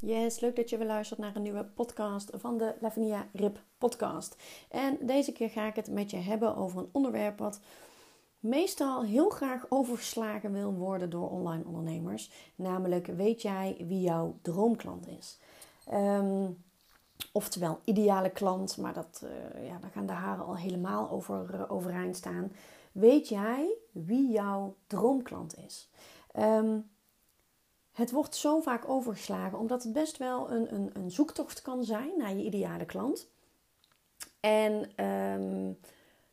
Yes, leuk dat je weer luistert naar een nieuwe podcast van de Lavinia Rip podcast. En deze keer ga ik het met je hebben over een onderwerp wat meestal heel graag overgeslagen wil worden door online ondernemers. Namelijk, weet jij wie jouw droomklant is? Um, oftewel, ideale klant, maar dat, uh, ja, daar gaan de haren al helemaal over, uh, overeind staan. Weet jij wie jouw droomklant is? Um, het wordt zo vaak overgeslagen omdat het best wel een, een, een zoektocht kan zijn naar je ideale klant. En ehm,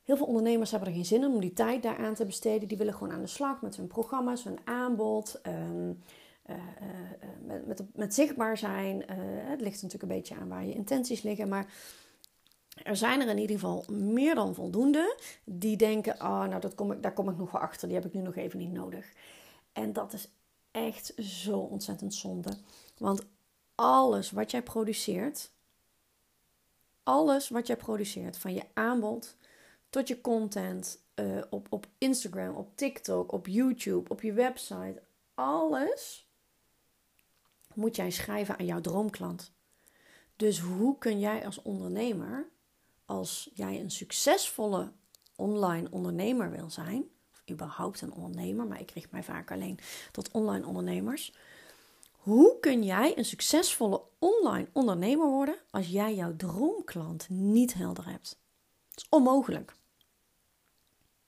heel veel ondernemers hebben er geen zin in om die tijd daaraan te besteden. Die willen gewoon aan de slag met hun programma's, hun aanbod, ehm, eh, eh, met, met, met, zichtbaar zijn. Het ligt natuurlijk een beetje aan waar je intenties liggen, maar er zijn er in ieder geval meer dan voldoende die denken: oh, nou, dat kom ik, daar kom ik nog wel achter, die heb ik nu nog even niet nodig. En dat is echt zo ontzettend zonde. Want alles wat jij produceert, alles wat jij produceert, van je aanbod tot je content uh, op, op Instagram, op TikTok, op YouTube, op je website, alles moet jij schrijven aan jouw droomklant. Dus hoe kun jij als ondernemer, als jij een succesvolle online ondernemer wil zijn, überhaupt een ondernemer, maar ik richt mij vaak alleen tot online ondernemers. Hoe kun jij een succesvolle online ondernemer worden als jij jouw droomklant niet helder hebt? Het is onmogelijk.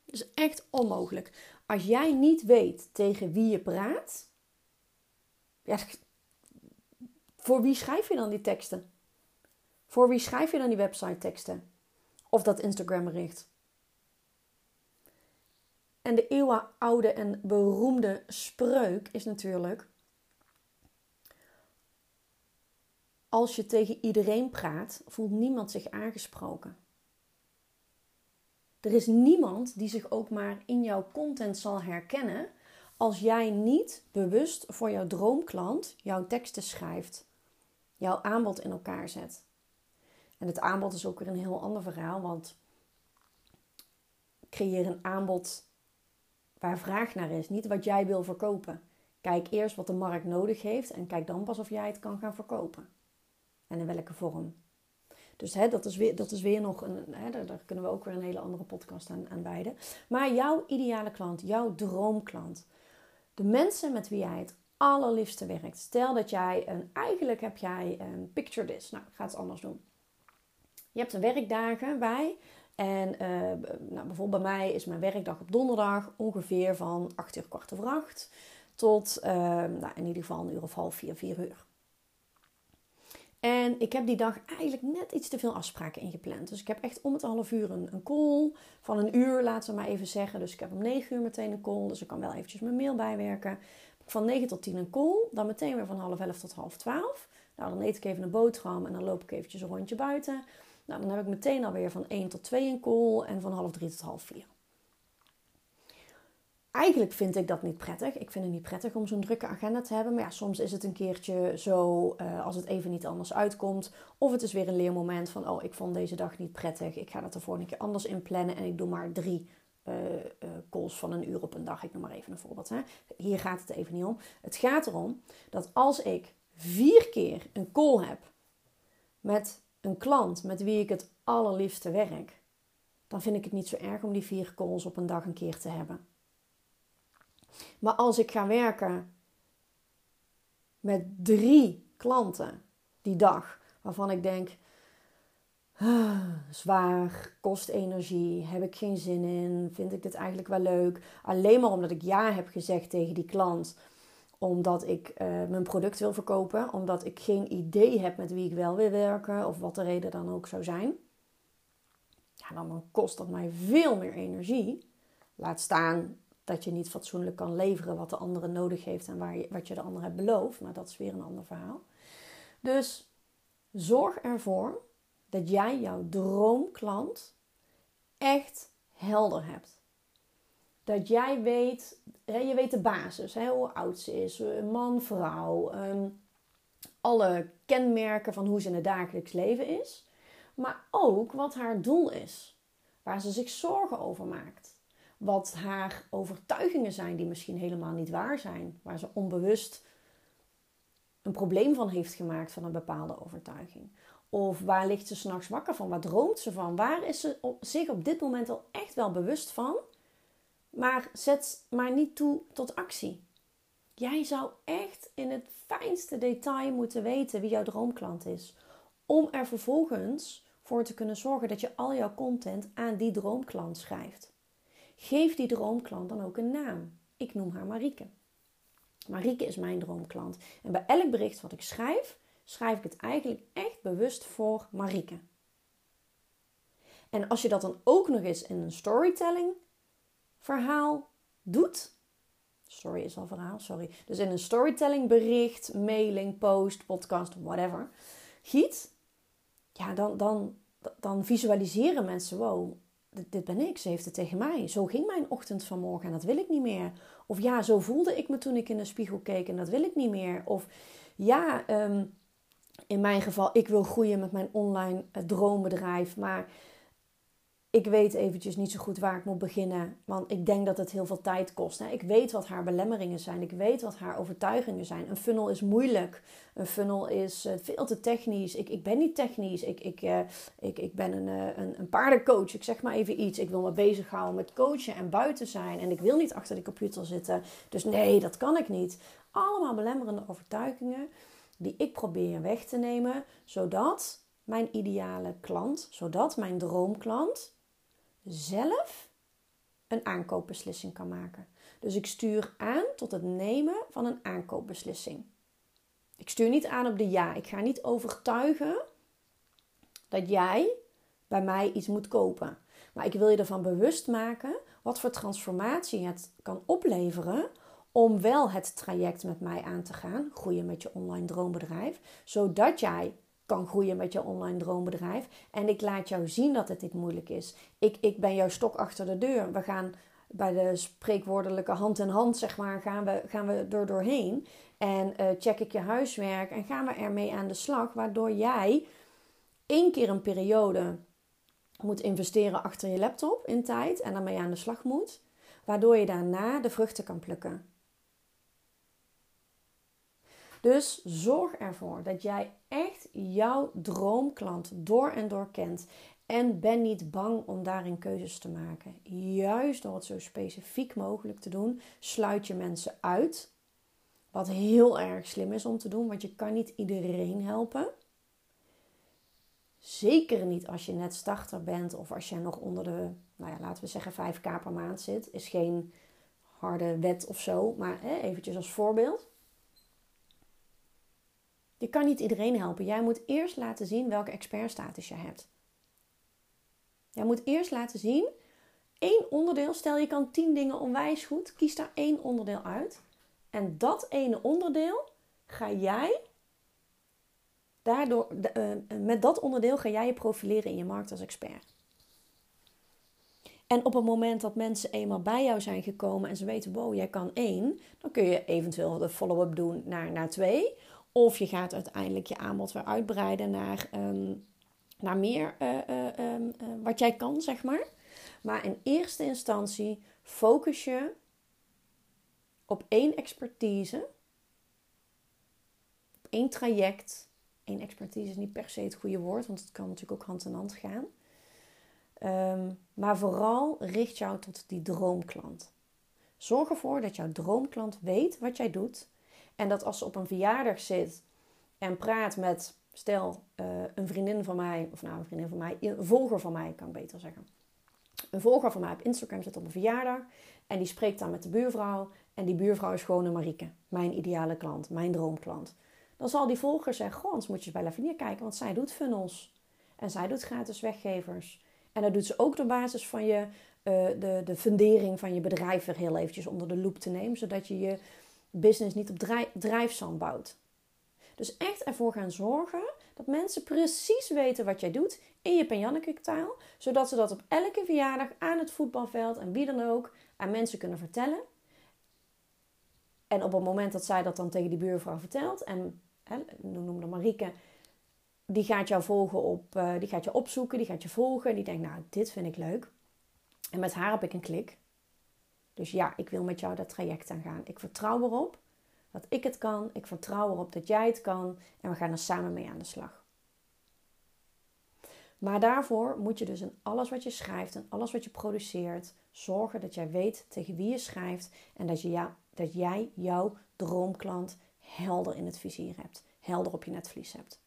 Het is echt onmogelijk. Als jij niet weet tegen wie je praat, voor wie schrijf je dan die teksten? Voor wie schrijf je dan die website teksten? Of dat Instagram bericht? En de eeuwenoude en beroemde spreuk is natuurlijk: Als je tegen iedereen praat, voelt niemand zich aangesproken. Er is niemand die zich ook maar in jouw content zal herkennen als jij niet bewust voor jouw droomklant jouw teksten schrijft, jouw aanbod in elkaar zet. En het aanbod is ook weer een heel ander verhaal, want creëer een aanbod waar vraag naar is, niet wat jij wil verkopen. Kijk eerst wat de markt nodig heeft en kijk dan pas of jij het kan gaan verkopen. En in welke vorm. Dus hè, dat, is weer, dat is weer nog een. Hè, daar, kunnen we ook weer een hele andere podcast aan, aan wijden. Maar jouw ideale klant, jouw droomklant. De mensen met wie jij het allerliefste werkt. Stel dat jij een. Eigenlijk heb jij een picture this. Nou, ik ga het anders doen. Je hebt een werkdagen bij en uh, nou, bijvoorbeeld bij mij is mijn werkdag op donderdag ongeveer van 8 uur kwart over 8 tot uh, nou, in ieder geval een uur of half 4, 4 uur. En ik heb die dag eigenlijk net iets te veel afspraken ingepland. Dus ik heb echt om het half uur een, een call van een uur, laten we maar even zeggen. Dus ik heb om 9 uur meteen een call, dus ik kan wel eventjes mijn mail bijwerken. Van 9 tot 10 een call, dan meteen weer van half 11 tot half 12. Nou, dan eet ik even een boterham en dan loop ik eventjes een rondje buiten. Nou, dan heb ik meteen alweer van 1 tot 2 een call en van half 3 tot half 4. Eigenlijk vind ik dat niet prettig. Ik vind het niet prettig om zo'n drukke agenda te hebben. Maar ja, soms is het een keertje zo uh, als het even niet anders uitkomt. Of het is weer een leermoment van, oh, ik vond deze dag niet prettig. Ik ga dat er volgende keer anders in plannen en ik doe maar drie uh, calls van een uur op een dag. Ik noem maar even een voorbeeld. Hè. Hier gaat het even niet om. Het gaat erom dat als ik vier keer een call heb met een klant met wie ik het allerliefste werk, dan vind ik het niet zo erg om die vier calls op een dag een keer te hebben. Maar als ik ga werken met drie klanten die dag, waarvan ik denk, zwaar, kost energie, heb ik geen zin in, vind ik dit eigenlijk wel leuk. Alleen maar omdat ik ja heb gezegd tegen die klant, omdat ik uh, mijn product wil verkopen, omdat ik geen idee heb met wie ik wel wil werken of wat de reden dan ook zou zijn. Ja, dan kost dat mij veel meer energie. Laat staan dat je niet fatsoenlijk kan leveren wat de andere nodig heeft en waar je, wat je de ander hebt beloofd, maar dat is weer een ander verhaal. Dus zorg ervoor dat jij jouw droomklant echt helder hebt. Dat jij weet, je weet de basis, hoe oud ze is, man, vrouw, ehm, alle kenmerken van hoe ze in het dagelijks leven is, maar ook wat haar doel is, waar ze zich zorgen over maakt. Wat haar overtuigingen zijn die misschien helemaal niet waar zijn, waar ze onbewust een probleem van heeft gemaakt van een bepaalde overtuiging. Of waar ligt ze s'nachts wakker van? Waar droomt ze van? Waar is ze zich op dit moment al echt wel bewust van? Maar zet maar niet toe tot actie. Jij zou echt in het fijnste detail moeten weten wie jouw droomklant is. Om er vervolgens voor te kunnen zorgen dat je al jouw content aan die droomklant schrijft. Geef die droomklant dan ook een naam. Ik noem haar Marieke. Marieke is mijn droomklant. En bij elk bericht wat ik schrijf, schrijf ik het eigenlijk echt bewust voor Marieke. En als je dat dan ook nog eens in een storytelling verhaal doet. Story is al verhaal, sorry. Dus in een storytelling bericht, mailing, post, podcast, whatever. Giet. Ja, dan, dan, dan visualiseren mensen, wow, dit, ben ik. Ze heeft het tegen mij. Zo ging mijn ochtend vanmorgen en dat wil ik niet meer. Of ja, zo voelde ik me toen ik in de spiegel keek en dat wil ik niet meer. Of ja, um, in mijn geval, ik wil groeien met mijn online eh, droombedrijf. Maar ik weet eventjes niet zo goed waar ik moet beginnen. Want ik denk dat het heel veel tijd kost. Ik weet wat haar belemmeringen zijn. Ik weet wat haar overtuigingen zijn. Een funnel is moeilijk. Een funnel is eh, veel te technisch. Ik, ik ben niet technisch. Ik, ik, uh, ik, ik ben een, een, een paardencoach. Ik zeg maar even iets. Ik wil me bezighouden met coachen en buiten zijn. En ik wil niet achter de computer zitten. Dus nee, dat kan ik niet. Allemaal belemmerende overtuigingen die ik probeer weg te nemen, zodat mijn ideale klant, zodat mijn droomklant zelf een aankoopbeslissing kan maken. Dus ik stuur aan tot het nemen van een aankoopbeslissing. Ik stuur niet aan op de ja. Ik ga niet overtuigen dat jij bij mij iets moet kopen. Maar ik wil je ervan bewust maken wat voor transformatie het kan opleveren om wel het traject met mij aan te gaan, groeien met je online droombedrijf, zodat jij kan groeien met je online droombedrijf. En ik laat jou zien dat het dit moeilijk is. Ik, ik ben jouw stok achter de deur. We gaan bij de spreekwoordelijke hand in hand, zeg maar, gaan we, gaan we er doorheen. En uh, check ik je huiswerk en gaan we ermee aan de slag, waardoor jij één keer een periode moet investeren achter je laptop in tijd en daarmee aan de slag moet, waardoor je daarna de vruchten kan plukken. Dus zorg ervoor dat jij echt jouw droomklant door en door kent. En ben niet bang om daarin keuzes te maken. Juist door het zo specifiek mogelijk te doen, sluit je mensen uit. Wat heel erg slim is om te doen, want je kan niet iedereen helpen. Zeker niet als je net starter bent of als je nog onder de, nou ja, laten we zeggen 5k per maand zit. Is geen harde wet of zo, maar hè, eventjes als voorbeeld. Je kan niet iedereen helpen. Jij moet eerst laten zien welke expertstatus je hebt. Jij moet eerst laten zien, één onderdeel, stel je kan tien dingen onwijs goed, kies daar één onderdeel uit. En dat ene onderdeel ga jij, daardoor, uh, met dat onderdeel ga jij je profileren in je markt als expert. En op het moment dat mensen eenmaal bij jou zijn gekomen en ze weten, wow, jij kan één, dan kun je eventueel de follow-up doen naar, naar twee. Of je gaat uiteindelijk je aanbod weer uitbreiden naar, ehm, naar meer uh, uh, wat jij kan, zeg maar. Maar in eerste instantie focus je op één expertise, op één traject. Eén expertise is niet per se het goede woord, want het kan natuurlijk ook hand in hand gaan. Ehm, maar vooral richt jou tot die droomklant. Zorg ervoor dat jouw droomklant weet wat jij doet en dat als ze op een verjaardag zit en praat met stel uh, een vriendin van mij, of nou een vriendin van mij, een volger van mij, kan ik beter zeggen. Een volger van mij op Instagram zit op een verjaardag en die spreekt dan met de buurvrouw. En die buurvrouw is gewoon een Marieke, mijn ideale klant, mijn droomklant. Dan zal die volger zeggen, goh, anders moet je bij Lavinia kijken, want zij doet funnels. En zij doet gratis weggevers. En dat doet ze ook op basis van je, uh, de, de fundering van je bedrijf er heel eventjes onder de loep te nemen. Zodat je je business niet op drijfzand bouwt. Dus echt ervoor gaan zorgen dat mensen precies weten wat jij doet in je Penjanneke taal. Zodat ze dat op elke verjaardag aan het voetbalveld en wie dan ook aan mensen kunnen vertellen. En op het moment dat zij dat dan tegen die buurvrouw vertelt, en hè, noem dat Marieke, die gaat jou volgen op, uh, die gaat je opzoeken, die gaat je volgen. En die denkt, nou, dit vind ik leuk. En met haar heb ik een klik. Dus ja, ik wil met jou dat traject aangaan. Ik vertrouw erop dat ik het kan. Ik vertrouw erop dat jij het kan. En we gaan er samen mee aan de slag. Maar daarvoor moet je dus in alles wat je schrijft en alles wat je produceert zorgen dat jij weet tegen wie je schrijft en dat, je ja, dat jij jouw droomklant helder in het vizier hebt, helder op je netvlies hebt.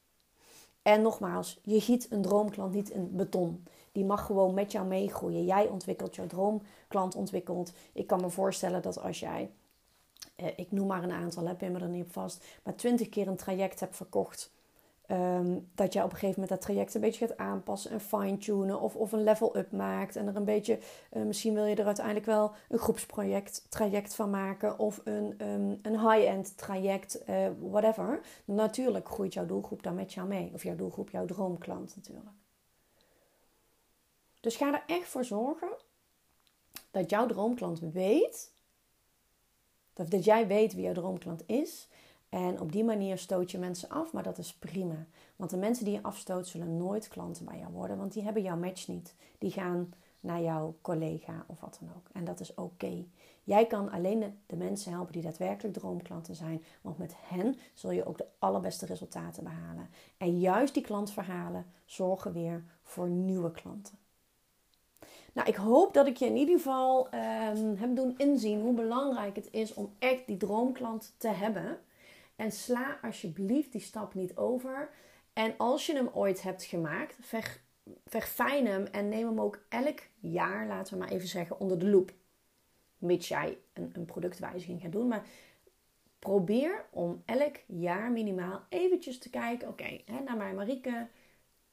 En nogmaals, je giet een droomklant niet in beton. Die mag gewoon met jou meegroeien. Jij ontwikkelt, jouw droomklant ontwikkelt. Ik kan me voorstellen dat als jij, eh, ik noem maar een aantal, heb je me er niet op vast, maar twintig keer een traject hebt verkocht Ehm, dat je op een gegeven moment dat traject een beetje gaat aanpassen en fine-tunen of, of een level-up maakt. En er een beetje, uh, misschien wil je er uiteindelijk wel een groepsproject traject van maken of een, um, een high-end traject, uh, whatever. Natuurlijk groeit jouw doelgroep dan met jou mee. Of jouw doelgroep, jouw droomklant natuurlijk. Dus ga er echt voor zorgen dat jouw droomklant weet, dat, jij weet wie jouw droomklant is en op die manier stoot je mensen af, maar dat is prima. Want de mensen die je afstoot zullen nooit klanten bij jou worden, want die hebben jouw match niet. Die gaan naar jouw collega of wat dan ook. En dat is oké. Jij kan alleen de mensen helpen die daadwerkelijk droomklanten zijn, want met hen zul je ook de allerbeste resultaten behalen. En juist die klantverhalen zorgen weer voor nieuwe klanten. Nou, ik hoop dat ik je in ieder geval um, heb doen inzien hoe belangrijk het is om echt die droomklant te hebben. En sla alsjeblieft die stap niet over. En als je hem ooit hebt gemaakt, ver, verfijn hem en neem hem ook elk jaar, laten we maar even zeggen, onder de loep. Mits jij een, een productwijziging gaat doen. Maar probeer om elk jaar minimaal eventjes te kijken. Oké, naar mij Marieke,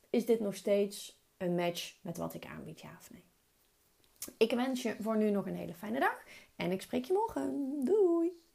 is dit nog steeds een match met wat ik aanbied, ja of nee? Ik wens je voor nu nog een hele fijne dag en ik spreek je morgen. Doei!